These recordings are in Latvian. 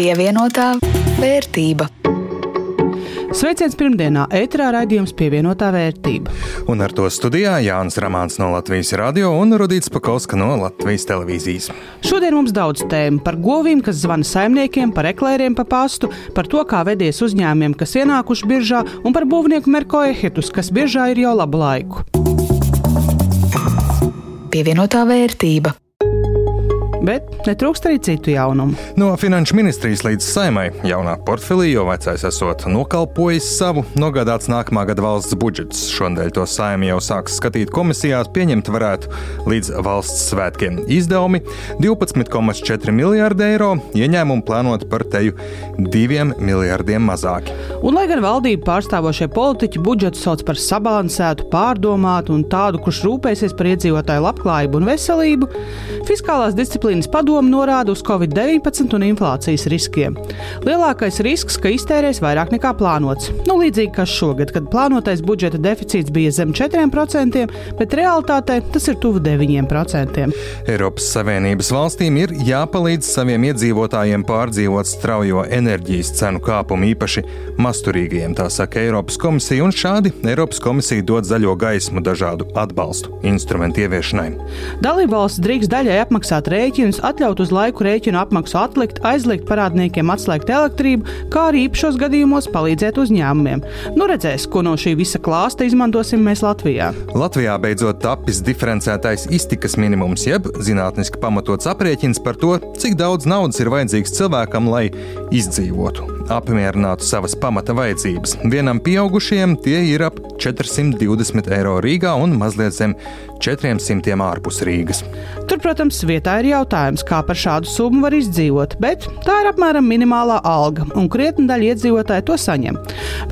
Pievienotā vērtība. Sveiciens pirmdienā, ētrā raidījums pievienotā vērtība. Un ar to studijā Jānis Ramāns no Latvijas radio un Rudīts Pakauska no Latvijas televīzijas. Šodien mums daudz tēmu par govīm, kas zvana saimniekiem, par eklēriem pa pastu, par to, kā vedies uzņēmumiem, kas ienākuši biržā, un par būvnieku Merko Ehetus, kas biržā ir jau labu laiku. Pievienotā vērtība. Bet netrūkst arī citu jaunumu. No finanšu ministrijas līdz saimai jaunā portfelī, jo vecais esot nokalpojis savu, nogādāts nākamā gada valsts budžets. Šonadēļ to saima jau sāks skatīt komisijās, pieņemt varētu līdz valsts svētkiem. Izdevumi 12,4 miljārdi eiro, ieņēmumi plānot par teju 2 miljārdiem mazāki. Un, lai gan valdību pārstāvošie politiķi budžetu sauc par sabalansētu, pārdomātu un tādu, kurš rūpēsies par iedzīvotāju labklājību un veselību, fiskālās disciplīnas padomu norāda uz Covid-19 un inflācijas riskiem. Lielākais risks, ka iztērēs vairāk nekā plānots. Nu, līdzīgi kā šogad, kad plānotais budžeta deficīts bija zem 4%, bet realitātē tas ir tuvu 9%. Eiropas Savienības valstīm ir jāpalīdz saviem iedzīvotājiem pārdzīvot straujo enerģijas cenu kāpumu, īpaši masturīgajiem, tā saka Eiropas komisija, un šādi Eiropas komisija dod zaļo gaismu dažādu atbalstu instrumentu ieviešanai. Dalībvalsts drīkst daļai apmaksāt rēķinu rēķinus, atļaut uz laiku rēķinu apmaksu atlikt, aizliegt parādniekiem atslēgt elektrību, kā arī īpašos gadījumos palīdzēt uzņēmumiem. Nu redzēs, ko no šī visa klāsta izmantosim mēs Latvijā. Latvijā beidzot tapis diferencētais iztikas minimums, jeb zinātniski pamatots aprēķins par to, cik daudz naudas ir vajadzīgs cilvēkam, lai izdzīvotu, apmierinātu savas pamata vajadzības. Vienam pieaugušajam tie ir ap 420 eiro Rīgā un mazliet zem 400 ārpus Rīgas. Tur, protams, vietā ir jautājums, kā par šādu summu var izdzīvot, bet tā ir apmēram minimālā alga, un krietni daļa iedzīvotāji to saņem.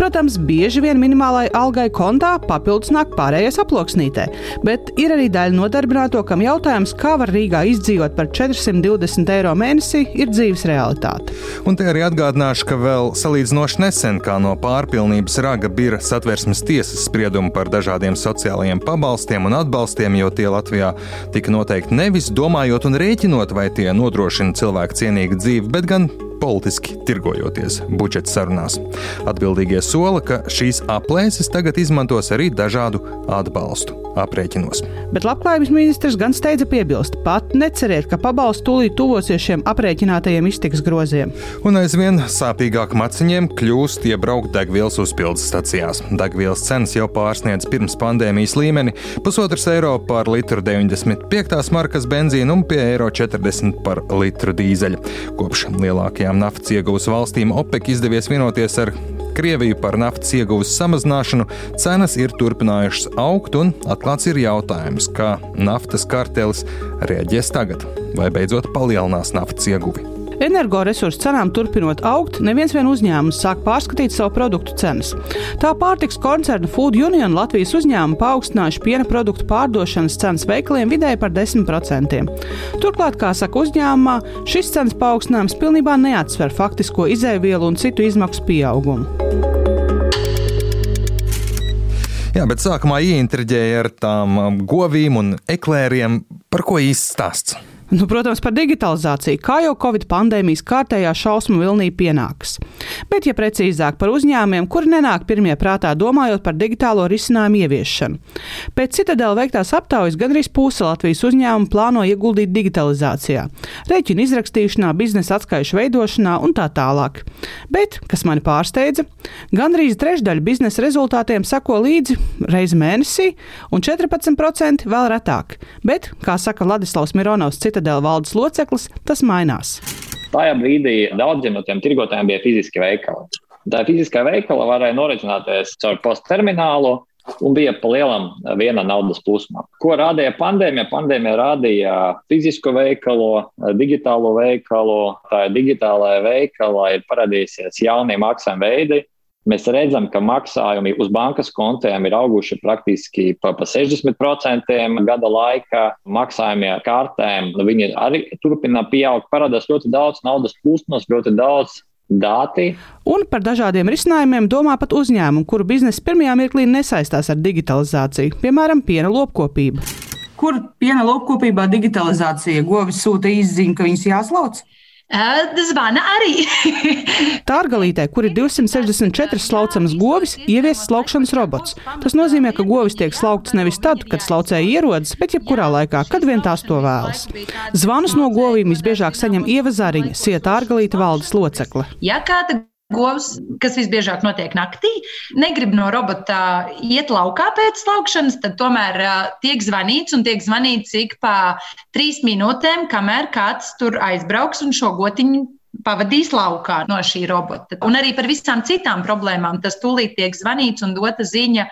Protams, bieži vien minimālai algai kontā papildus nāk pārējais aploksnītē, bet ir arī daļa nodarbināto, kam jautājums, kā var Rīgā izdzīvot par 420 eiro mēnesī, ir dzīves realitāte. Un te arī atgādināšu, ka vēl salīdzinoši nesen, kā no pārpilnības raga bija satversmes tiesas spriedumu par dažādiem sociālajiem pabalstiem un atbalstiem, jo tie Latvijā tika noteikti ne nevis domājot un rēķinot, vai tie nodrošina cilvēku cienīgu dzīvi, bet gan politiski tirgojoties budžeta sarunās. Atbildīgie sola, ka šīs aplēses tagad izmantos arī dažādu atbalstu aprēķinos. Bet labklājības ministrs gan steidza piebilst, pat neceriet, ka pabalsts tūlīt tuvosies šiem aprēķinātajiem iztiks groziem. Un aizvien sāpīgāk maciņiem kļūst iebraukt degvielas uzpildes stacijās. Degvielas cenas jau pārsniedz pirms pandēmijas līmeni - pusotrs eiro par litru 95. markas benzīnu un pie eiro 40 par litru dīzeļu. Kopš lielākajām lielākajām naftas ieguves valstīm OPEC izdevies vienoties ar Krieviju par naftas ieguves samazināšanu, cenas ir turpinājušas augt, un atklāts ir jautājums, kā naftas kartelis reaģēs tagad, vai beidzot palielinās naftas ieguvi. Energoresursu cenām turpinot augt, neviens vien uzņēmums sāk pārskatīt savu produktu cenas. Tā pārtiks koncerna Food Union Latvijas uzņēmuma paaugstinājuši piena produktu pārdošanas cenas veikaliem vidēji par 10%. Turklāt, kā saka uzņēmumā, šis cenas paaugstinājums pilnībā neatsver faktisko izēvielu un citu izmaksu pieaugumu. Jā, bet sākumā ieintriģēja ar tām um, govīm un eklēriem, par ko īsti stāsts. Nu, protams, par digitalizāciju, kā jau Covid pandēmijas kārtējā šausmu vilnī pienākas. Bet, ja precīzāk par uzņēmumiem, kuri nenāk pirmie prātā domājot par digitālo risinājumu ieviešanu. Pēc citadēļ veiktās aptaujas gandrīz puse Latvijas uzņēmumu plāno ieguldīt digitalizācijā, rēķinu izrakstīšanā, biznesa atskaišu veidošanā un tā tālāk. Bet, kas mani pārsteidza, gandrīz trešdaļa biznesa rezultātiem sako līdzi reizi mēnesī, un 14% vēl retāk. Bet, kā saka Ladislavs Mironovs, cita Citadela valdes loceklis, tas mainās. Tajā brīdī daudziem no tiem tirgotājiem bija fiziski veikali. Tā fiziskā veikala varēja noreģināties caur postterminālu, un bija pa lielam viena naudas plūsma. Ko rādīja pandēmija? Pandēmija rādīja fizisko veikalu, digitālo veikalu. Tā ir digitālā veikala, ir parādījusies jaunie maksājuma veidi, Mēs redzam, ka maksājumi uz bankas kontiem ir auguši praktiski pa, pa 60% gada laikā. Maksājumi ar kartēm nu, arī turpina pieaugt. Parādās ļoti daudz naudas plūsmas, ļoti daudz dati. Un par dažādiem risinājumiem domā pat uzņēmumi, kuru biznesa pirmajā mirklī nesaistās ar digitalizāciju, piemēram, piena lopkopību. Kur piena lopkopībā digitalizācija govis sūta izziņu, ka viņas jāslauc? Zvana arī. Tārgalītē, kur ir 264 slaucamas govis, ieviesis slaukšanas robots. Tas nozīmē, ka govis tiek slauktas nevis tad, kad slaucēji ierodas, bet jebkurā laikā, kad vien tās to vēlas. Zvanus no govīm visbiežāk saņem Ieva Zariņa, Sieta Ārgalīta valdes locekle. Ja kāda Govs, kas visbiežāk notiek naktī, negrib no robota iet laukā pēc slaukšanas, tad tomēr uh, tiek zvanīts un tiek zvanīts ik pa trīs minūtēm, kamēr kāds tur aizbrauks un šo gotiņu pavadīs laukā no šī robota. Un arī par visām citām problēmām tas tūlīt tiek zvanīts un dota ziņa.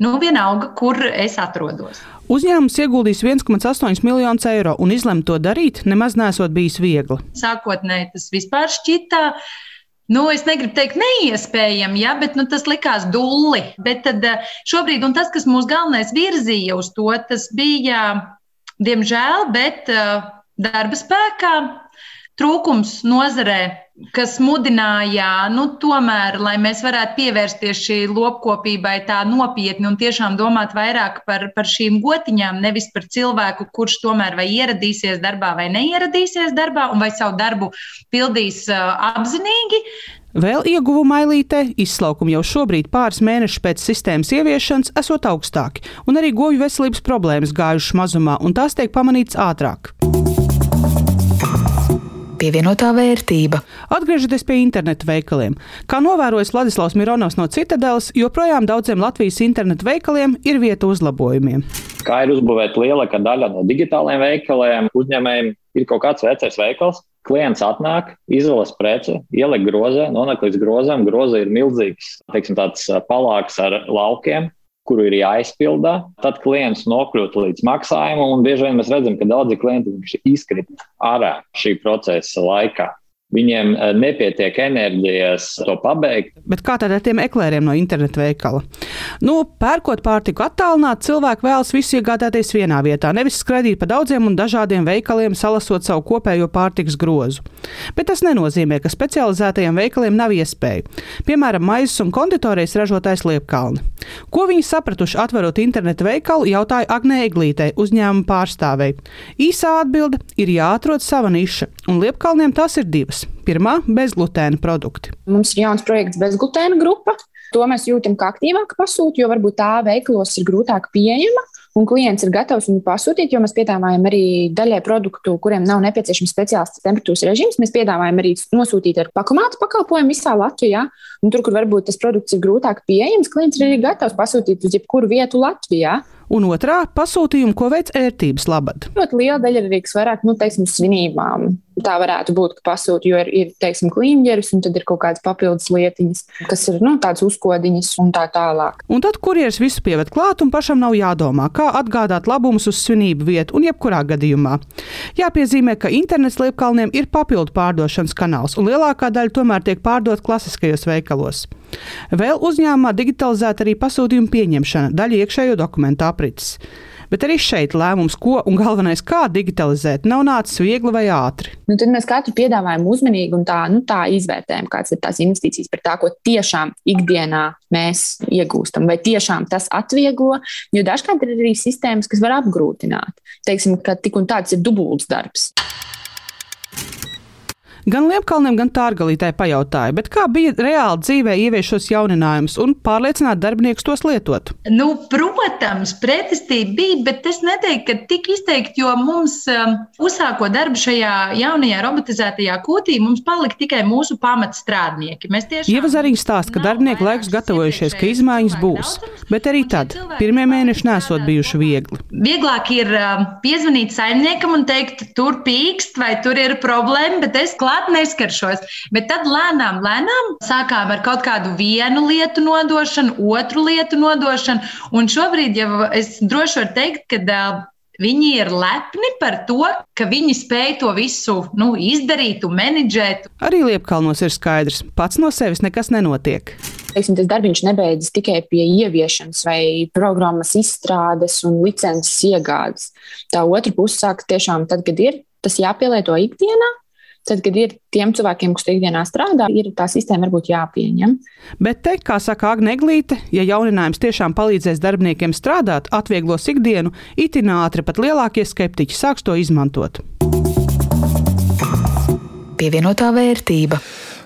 Nu, vienalga, kur es atrodos. Uzņēmums ieguldīs 1,8 miljonus eiro un izlemt to darīt, nemaz nesot bijis viegli. Sākotnēji tas vispār šķita uh, Nu, es negribu teikt, neiespējami, ja, bet nu, tas likās dulli. Bet tad, šobrīd, un tas, kas mūs galvenais virzīja uz to, tas bija, diemžēl, bet darba spēkā trūkums nozarē kas mudināja, nu, tomēr, lai mēs varētu pievērsties šī lopkopībai tā nopietni un tiešām domāt vairāk par, par šīm gotiņām, nevis par cilvēku, kurš tomēr vai ieradīsies darbā vai neieradīsies darbā, un vai savu darbu pildīs uh, apzinīgi. Vēl ieguvuma ailītē izslaukumi jau šobrīd, pāris mēnešus pēc sistēmas ieviešanas, esot augstāki, un arī govju veselības problēmas gājušas mazumā, un tās tiek pamanītas ātrāk pievienotā vērtība. Atgriežoties pie internetu veikaliem, kā novērojis Vladislavs Mironovs no Citadeles, joprojām daudziem Latvijas internetu veikaliem ir vieta uzlabojumiem. Kā ir uzbūvēta lielākā daļa no digitālajiem veikaliem, uzņēmējiem ir kaut kāds vecais veikals. Klients atnāk, izvēlas preci, ieliek grozā, nonāk līdz grozam. Groza ir milzīgs, teiksim, tāds palāks ar laukiem kuru ir jāizpildā. Tad klients nokļūt līdz maksājumam, un bieži vien mēs redzam, ka daudzi klienti izkrīt ārā šī procesa laikā. Viņiem eh, nepietiek enerģijas to pabeigt. Bet kā tad ar tiem eklēriem no internetu veikala? Nu, pērkot pārtiku attālināt, cilvēki vēlas visu iegādāties vienā vietā, nevis skraidīt pa daudziem un dažādiem veikaliem, salasot savu kopējo pārtikas grozu. Bet tas nenozīmē, ka specializētajiem veikaliem nav iespēju. Piemēram, maizes un konditorijas ražotājs Liepkalni. Ko viņi sapratuši atverot internetu veikalu, jautāja Agnē Eglītei, uzņēmuma pārstāvei. Īsā atbilde ir jāatrod sava niša, un Liepkalniem tas ir divas. Pirmā - bezglutēna produkti. Mums ir jauns projekts bezglutēna grupa. To mēs jūtam kā aktīvāku pasūtījumu, jo varbūt tā veiklos ir grūtāk pieejama un klients ir gatavs viņu pasūtīt, jo mēs piedāvājam arī daļai produktu, kuriem nav nepieciešams speciāls temperatūras režīms. Mēs piedāvājam arī nosūtīt ar pakomātu pakalpojumu visā Latvijā. Un tur, kur varbūt tas produkts ir grūtāk pieejams, klients ir arī gatavs pasūtīt uz jebkuru vietu Latvijā un otrā pasūtījuma, ko veids ērtības labad. Ļoti liela daļa ir arī vairāk, nu, teiksim, svinībām. Tā varētu būt, ka pasūta, jo ir, ir teiksim, klīņģeris, un tad ir kaut kādas papildus lietiņas, kas ir nu, tādas uzkodiņas un tā tālāk. Un tad kurjeris visu pieved klāt, un pašam nav jādomā, kā atgādāt labumus uz svinību vietu un jebkurā gadījumā. Jāpiezīmē, ka internets liepkalniem ir papildu pārdošanas kanāls, un lielākā daļa tomēr tiek pārdot klasiskajos veikalos. Vēl uzņēmumā digitalizēta arī pasūtījuma pieņemšana, daļa iekšējo dokumentu aprits. Bet arī šeit lēmums, ko un galvenais, kā digitalizēt, nav nācis viegli vai ātri. Nu, tad mēs katru piedāvājumu uzmanīgi un tā, nu, tā izvērtējam, kādas ir tās investīcijas par tā, ko tiešām ikdienā mēs iegūstam, vai tiešām tas atvieglo. Jo dažkārt ir arī sistēmas, kas var apgrūtināt. Teiksim, ka tik un tāds ir dubults darbs. Gan Liepkalniem, gan Tārgalītē pajautāja, kā bija reāli dzīvē ievies šos jauninājumus un pārliecināt darbiniekus tos lietot? Nu, protams, pretestība bija, bet es neteiktu, ka tik izteikti, jo mums um, uzsākot darbu šajā jaunajā robotizētajā kūtī, mums palika tikai mūsu pamatstrādnieki. Ieva Zariņš stāsta, ka darbinieki laikus gatavojušies, ka izmaiņas būs, bet arī tad pirmie mēneši nesot bijuši viegli. Vieglāk ir um, piezvanīt saimniekam un teikt, tur pīkst vai tur ir problēma, bet es klāstu klāt neskaršos. Bet tad lēnām, lēnām sākām ar kaut kādu vienu lietu nodošanu, otru lietu nodošanu. Un šobrīd jau es droši varu teikt, ka Viņi ir lepni par to, ka viņi spēj to visu nu, izdarīt un menedžēt. Arī Liepkalnos ir skaidrs, pats no sevis nekas nenotiek. Teiksim, tas darbs nebeidzas tikai pie ieviešanas vai programmas izstrādes un licences iegādes. Tā otra puse sākas tiešām tad, kad ir tas jāpielieto ikdienā, Tad, kad ir tiem cilvēkiem, kas ikdienā strādā, ir tā sistēma varbūt jāpieņem. Bet te, kā saka Agnēglīte, ja jauninājums tiešām palīdzēs darbiniekiem strādāt, atvieglos ikdienu, itin ātri pat lielākie skeptiķi sāks to izmantot. pievienotā vērtība.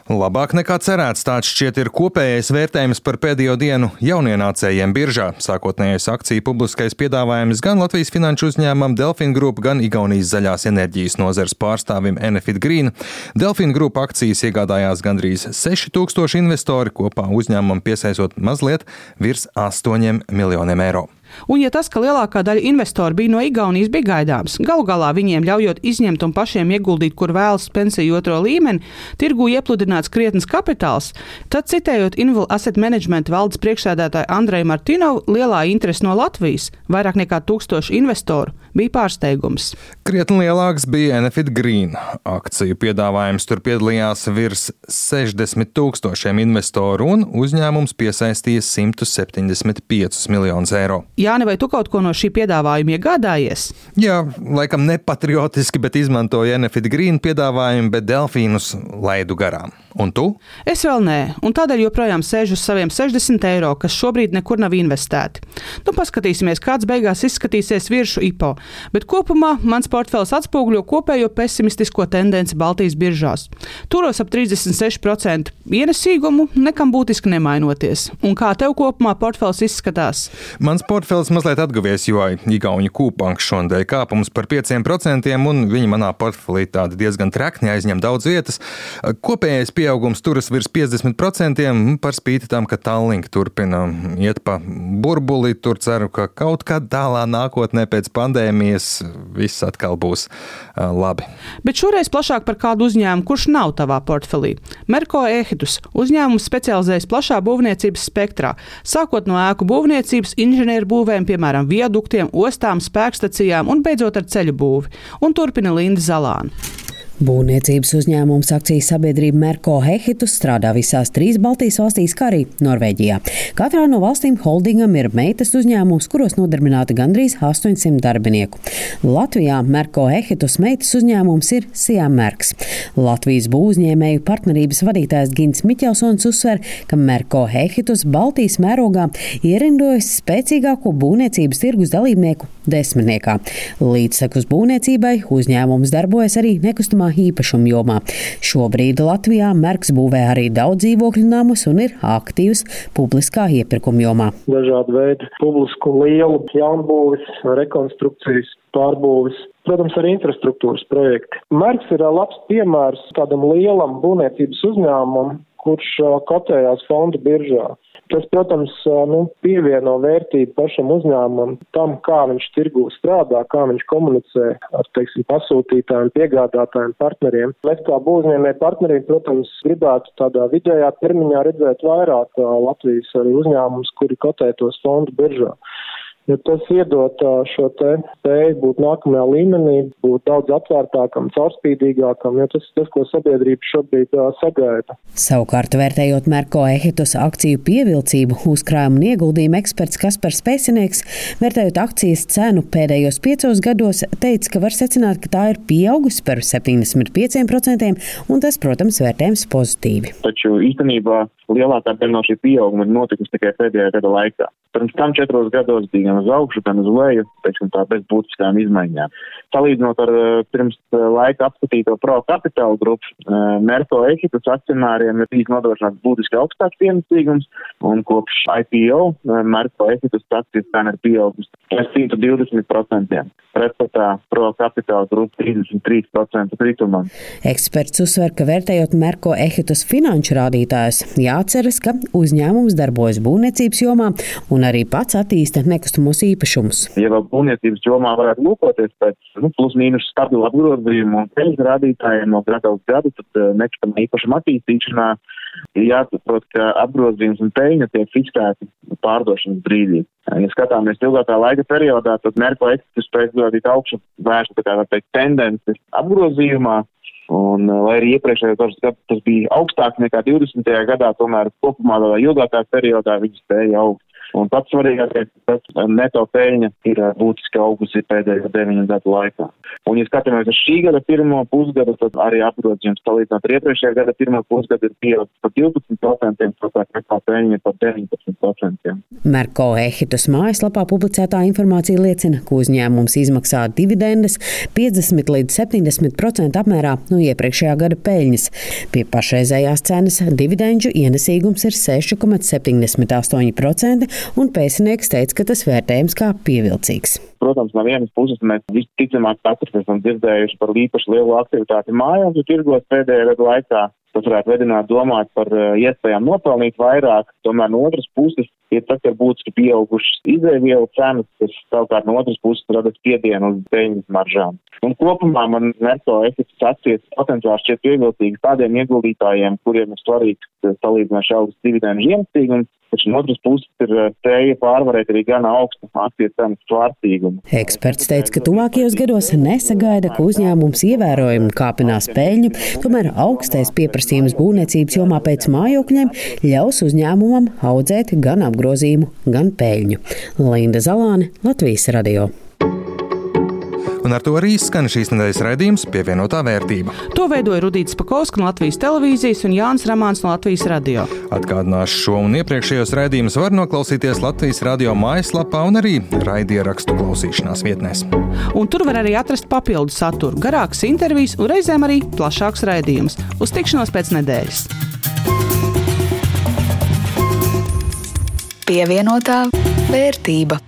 Labāk nekā cerēts, tāds šķiet ir kopējais vērtējums par pēdējo dienu jaunienācējiem biržā. Sākotnējais akciju publiskais piedāvājums gan Latvijas finanšu uzņēmumam Delfin Group, gan Igaunijas zaļās enerģijas nozares pārstāvim Enefit Green. Delfin Group akcijas iegādājās gandrīz 6000 investori, kopā uzņēmumam piesaistot mazliet virs 8 miljoniem eiro. Un, ja tas, ka lielākā daļa investoru bija no Igaunijas, bija gaidāms, galu galā viņiem ļaujot izņemt un pašiem ieguldīt, kur vēlas pensiju otro līmeni, tirgu iepludināts krietnes kapitāls, tad, citējot Inval Asset Management valdes priekšsēdētāju Andreju Martinovu, lielā interese no Latvijas, vairāk nekā tūkstoši investoru, bija pārsteigums. Krietni lielāks bija Enefit Green akciju piedāvājums. Tur piedalījās virs 60 tūkstošiem investoru un uzņēmums piesaistīja 175 miljonus eiro. Jāni, vai tu kaut ko no šī piedāvājuma iegādājies? Jā, laikam nepatriotiski, bet izmantoju Enefit Green piedāvājumu, bet delfīnus laidu garām. Un tu? Es vēl nē, un tādēļ joprojām sēžu uz saviem 60 eiro, kas šobrīd nekur nav investēti. Nu, paskatīsimies, kāds beigās izskatīsies virsmu IPO, bet kopumā mans portfels atspoguļo kopējo pesimistisko tendenci Baltijas biržās. Turos ap 36% ienesīgumu, nekam būtiski nemainoties. Un kā tev kopumā portfels izskatās? Mans portfels mazliet atguvies, jo Igaunija kūpanks šodien kāpums par 5%, un viņi manā portfelī tādi diezgan trekni aizņem daudz vietas. Kopējais pieaugums turas virs 50%, par spīti tam, ka Tallink turpina iet pa burbuli. Tur ceru, ka kaut kad tālā nākotnē pēc pandēmijas viss atkal būs labi. Bet šoreiz plašāk par kādu uzņēmumu, kurš nav tavā portfelī. Merko Ehitus uzņēmums specializējas plašā būvniecības spektrā, sākot no ēku būvniecības, inženieru būvēm, piemēram, viaduktiem, ostām, spēkstacijām un beidzot ar ceļu būvi. Un turpina Linda Zalāna. Būvniecības uzņēmums akcijas sabiedrība Merko Hehitus strādā visās trīs Baltijas valstīs, kā arī Norvēģijā. Katrā no valstīm holdingam ir meitas uzņēmums, kuros nodarbināti gandrīz 800 darbinieku. Latvijā Merko Hehitus meitas uzņēmums ir Siamērks. Latvijas būvniecēju partnerības vadītājs Gins Miķelsons uzsver, ka Merko Hehitus Baltijas mērogā ierindojas spēcīgāko būvniecības tirgus dalībnieku desmitniekā. Līdzsekus būvniecībai uzņēmums darbojas arī nekustamā īpašuma jomā. Šobrīd Latvijā Merks būvē arī daudz dzīvokļu namus un ir aktīvs publiskā iepirkuma jomā. Dažādi veidi publisku lielu jaunbūvis, rekonstrukcijas, pārbūvis, protams, arī infrastruktūras projekti. Merks ir labs piemērs tādam lielam būvniecības uzņēmumam, kurš kotējās fondu biržā. Tas, protams, nu, pievieno vērtību pašam uzņēmumam, tam, kā viņš tirgū strādā, kā viņš komunicē ar, teiksim, pasūtītājiem, piegādātājiem, partneriem. Mēs kā būvniecēji partneriem, protams, gribētu tādā vidējā termiņā redzēt vairāk Latvijas uzņēmumus, kuri kotē tos fondu biržā jo tas iedot šo te spēju būt nākamajā līmenī, būt daudz atvērtākam, caurspīdīgākam, jo tas ir tas, ko sabiedrība šobrīd sagaida. Savukārt, vērtējot Merko Ehitus akciju pievilcību, uzkrājumu un ieguldījumu eksperts Kaspars Pēcinieks, vērtējot akcijas cenu pēdējos piecos gados, teica, ka var secināt, ka tā ir pieaugusi par 75%, un tas, protams, vērtējums pozitīvi. Taču īstenībā lielākā daļa no šī pieauguma ir notikusi tikai pēdējā gada laikā. Pirms tam četros gados bija gan uz augšu, gan uz leju, teiksim tā, bez būtiskām izmaiņām. Salīdzinot ar eh, pirms eh, laika apskatīto pro kapitālu grupu, eh, Merko Ehitas akcionāriem ir bijis nodrošināts būtiski augstāks pienesīgums, un kopš IPO Merko Ehitas akcijas cena ir pieaugusi par 120%. Pretstatā pro kapitāla grupa 33% kritumam. Eksperts uzsver, ka vērtējot Merko Ehitas finanšu rādītājus, jāatceras, ka uzņēmums darbojas būvniecības jomā un arī pats attīsta nekustamos īpašumus. Ja vēl būvniecības jomā varētu lūkoties pēc nu, plus mīnus stabilu apgrozījumu un peļņas rādītājiem no gada uz gadu, tad uh, nekustamā īpašuma attīstīšanā ir jāsaprot, ka apgrozījums un peļņa tiek fiksēti pārdošanas brīdī. Ja skatāmies ilgākā laika periodā, tad Merko eksports spēj uzrādīt augšu vērstu, tendenci apgrozījumā, Un, lai arī iepriekšējos dažus gadus tas bija augstāk nekā 20. gadā, tomēr kopumā tādā ilgākā periodā viņi spēja augt. Un pats svarīgākais, tas neto peļņa ir būtiski augusi pēdējo deviņu gadu laikā. Un, ja skatāmies uz šī gada pirmo pusgadu, tad arī apgrozījums salīdzinot ar iepriekšējā gada pirmo pusgadu ir pieaudzis par 12%, savukārt neto peļņa par 19%. Merko Ehitus mājaslapā publicētā informācija liecina, ka uzņēmums izmaksā dividendes 50 līdz 70% apmērā no iepriekšējā gada peļņas. Pie pašreizējās cenas dividendžu ienesīgums ir 6,78% un pēcinieks teica, ka tas vērtējums kā pievilcīgs. Protams, no vienas puses mēs visticamāk katrs esam dzirdējuši par īpaši lielu aktivitāti mājās, tirgos pēdējā gada laikā. Tas varētu vedināt domāt par uh, iespējām nopelnīt vairāk, tomēr no otras puses ir tas, ka būtiski pieaugušas izēvielu cenas, kas savukārt no otras puses rada spiedienu uz peļņas maržām. Un kopumā man neto efekts acīs potenciāli šķiet pievilcīgs tādiem ieguldītājiem, kuriem ir svarīgs uh, salīdzinoši augsts dividendu iemestīgums, taču no otras puses ir spēja pārvarēt arī gan augstu akciju cenu svārstīgumu. Eksperts teica, ka tuvākajos gados nesagaida, ka uzņēmums ievērojami kāpinās peļņu, tomēr augstais pieprasījums būvniecības jomā pēc mājokļiem ļaus uzņēmumam audzēt gan apgrozījumu, gan peļņu. Linda Zalāne, Latvijas radio. Un ar to arī skan šīs nedēļas raidījums pievienotā vērtība. To veidoja Rudīts Pakausks no Latvijas televīzijas un Jānis Ramāns no Latvijas radio. Atgādināšu šo un iepriekšējos raidījumus var noklausīties Latvijas radio mājaslapā un arī raidierakstu klausīšanās vietnēs. Un tur var arī atrast papildu saturu, garākas intervijas un reizēm arī plašāks raidījums. Uz tikšanos pēc nedēļas! Pievienotā vērtība.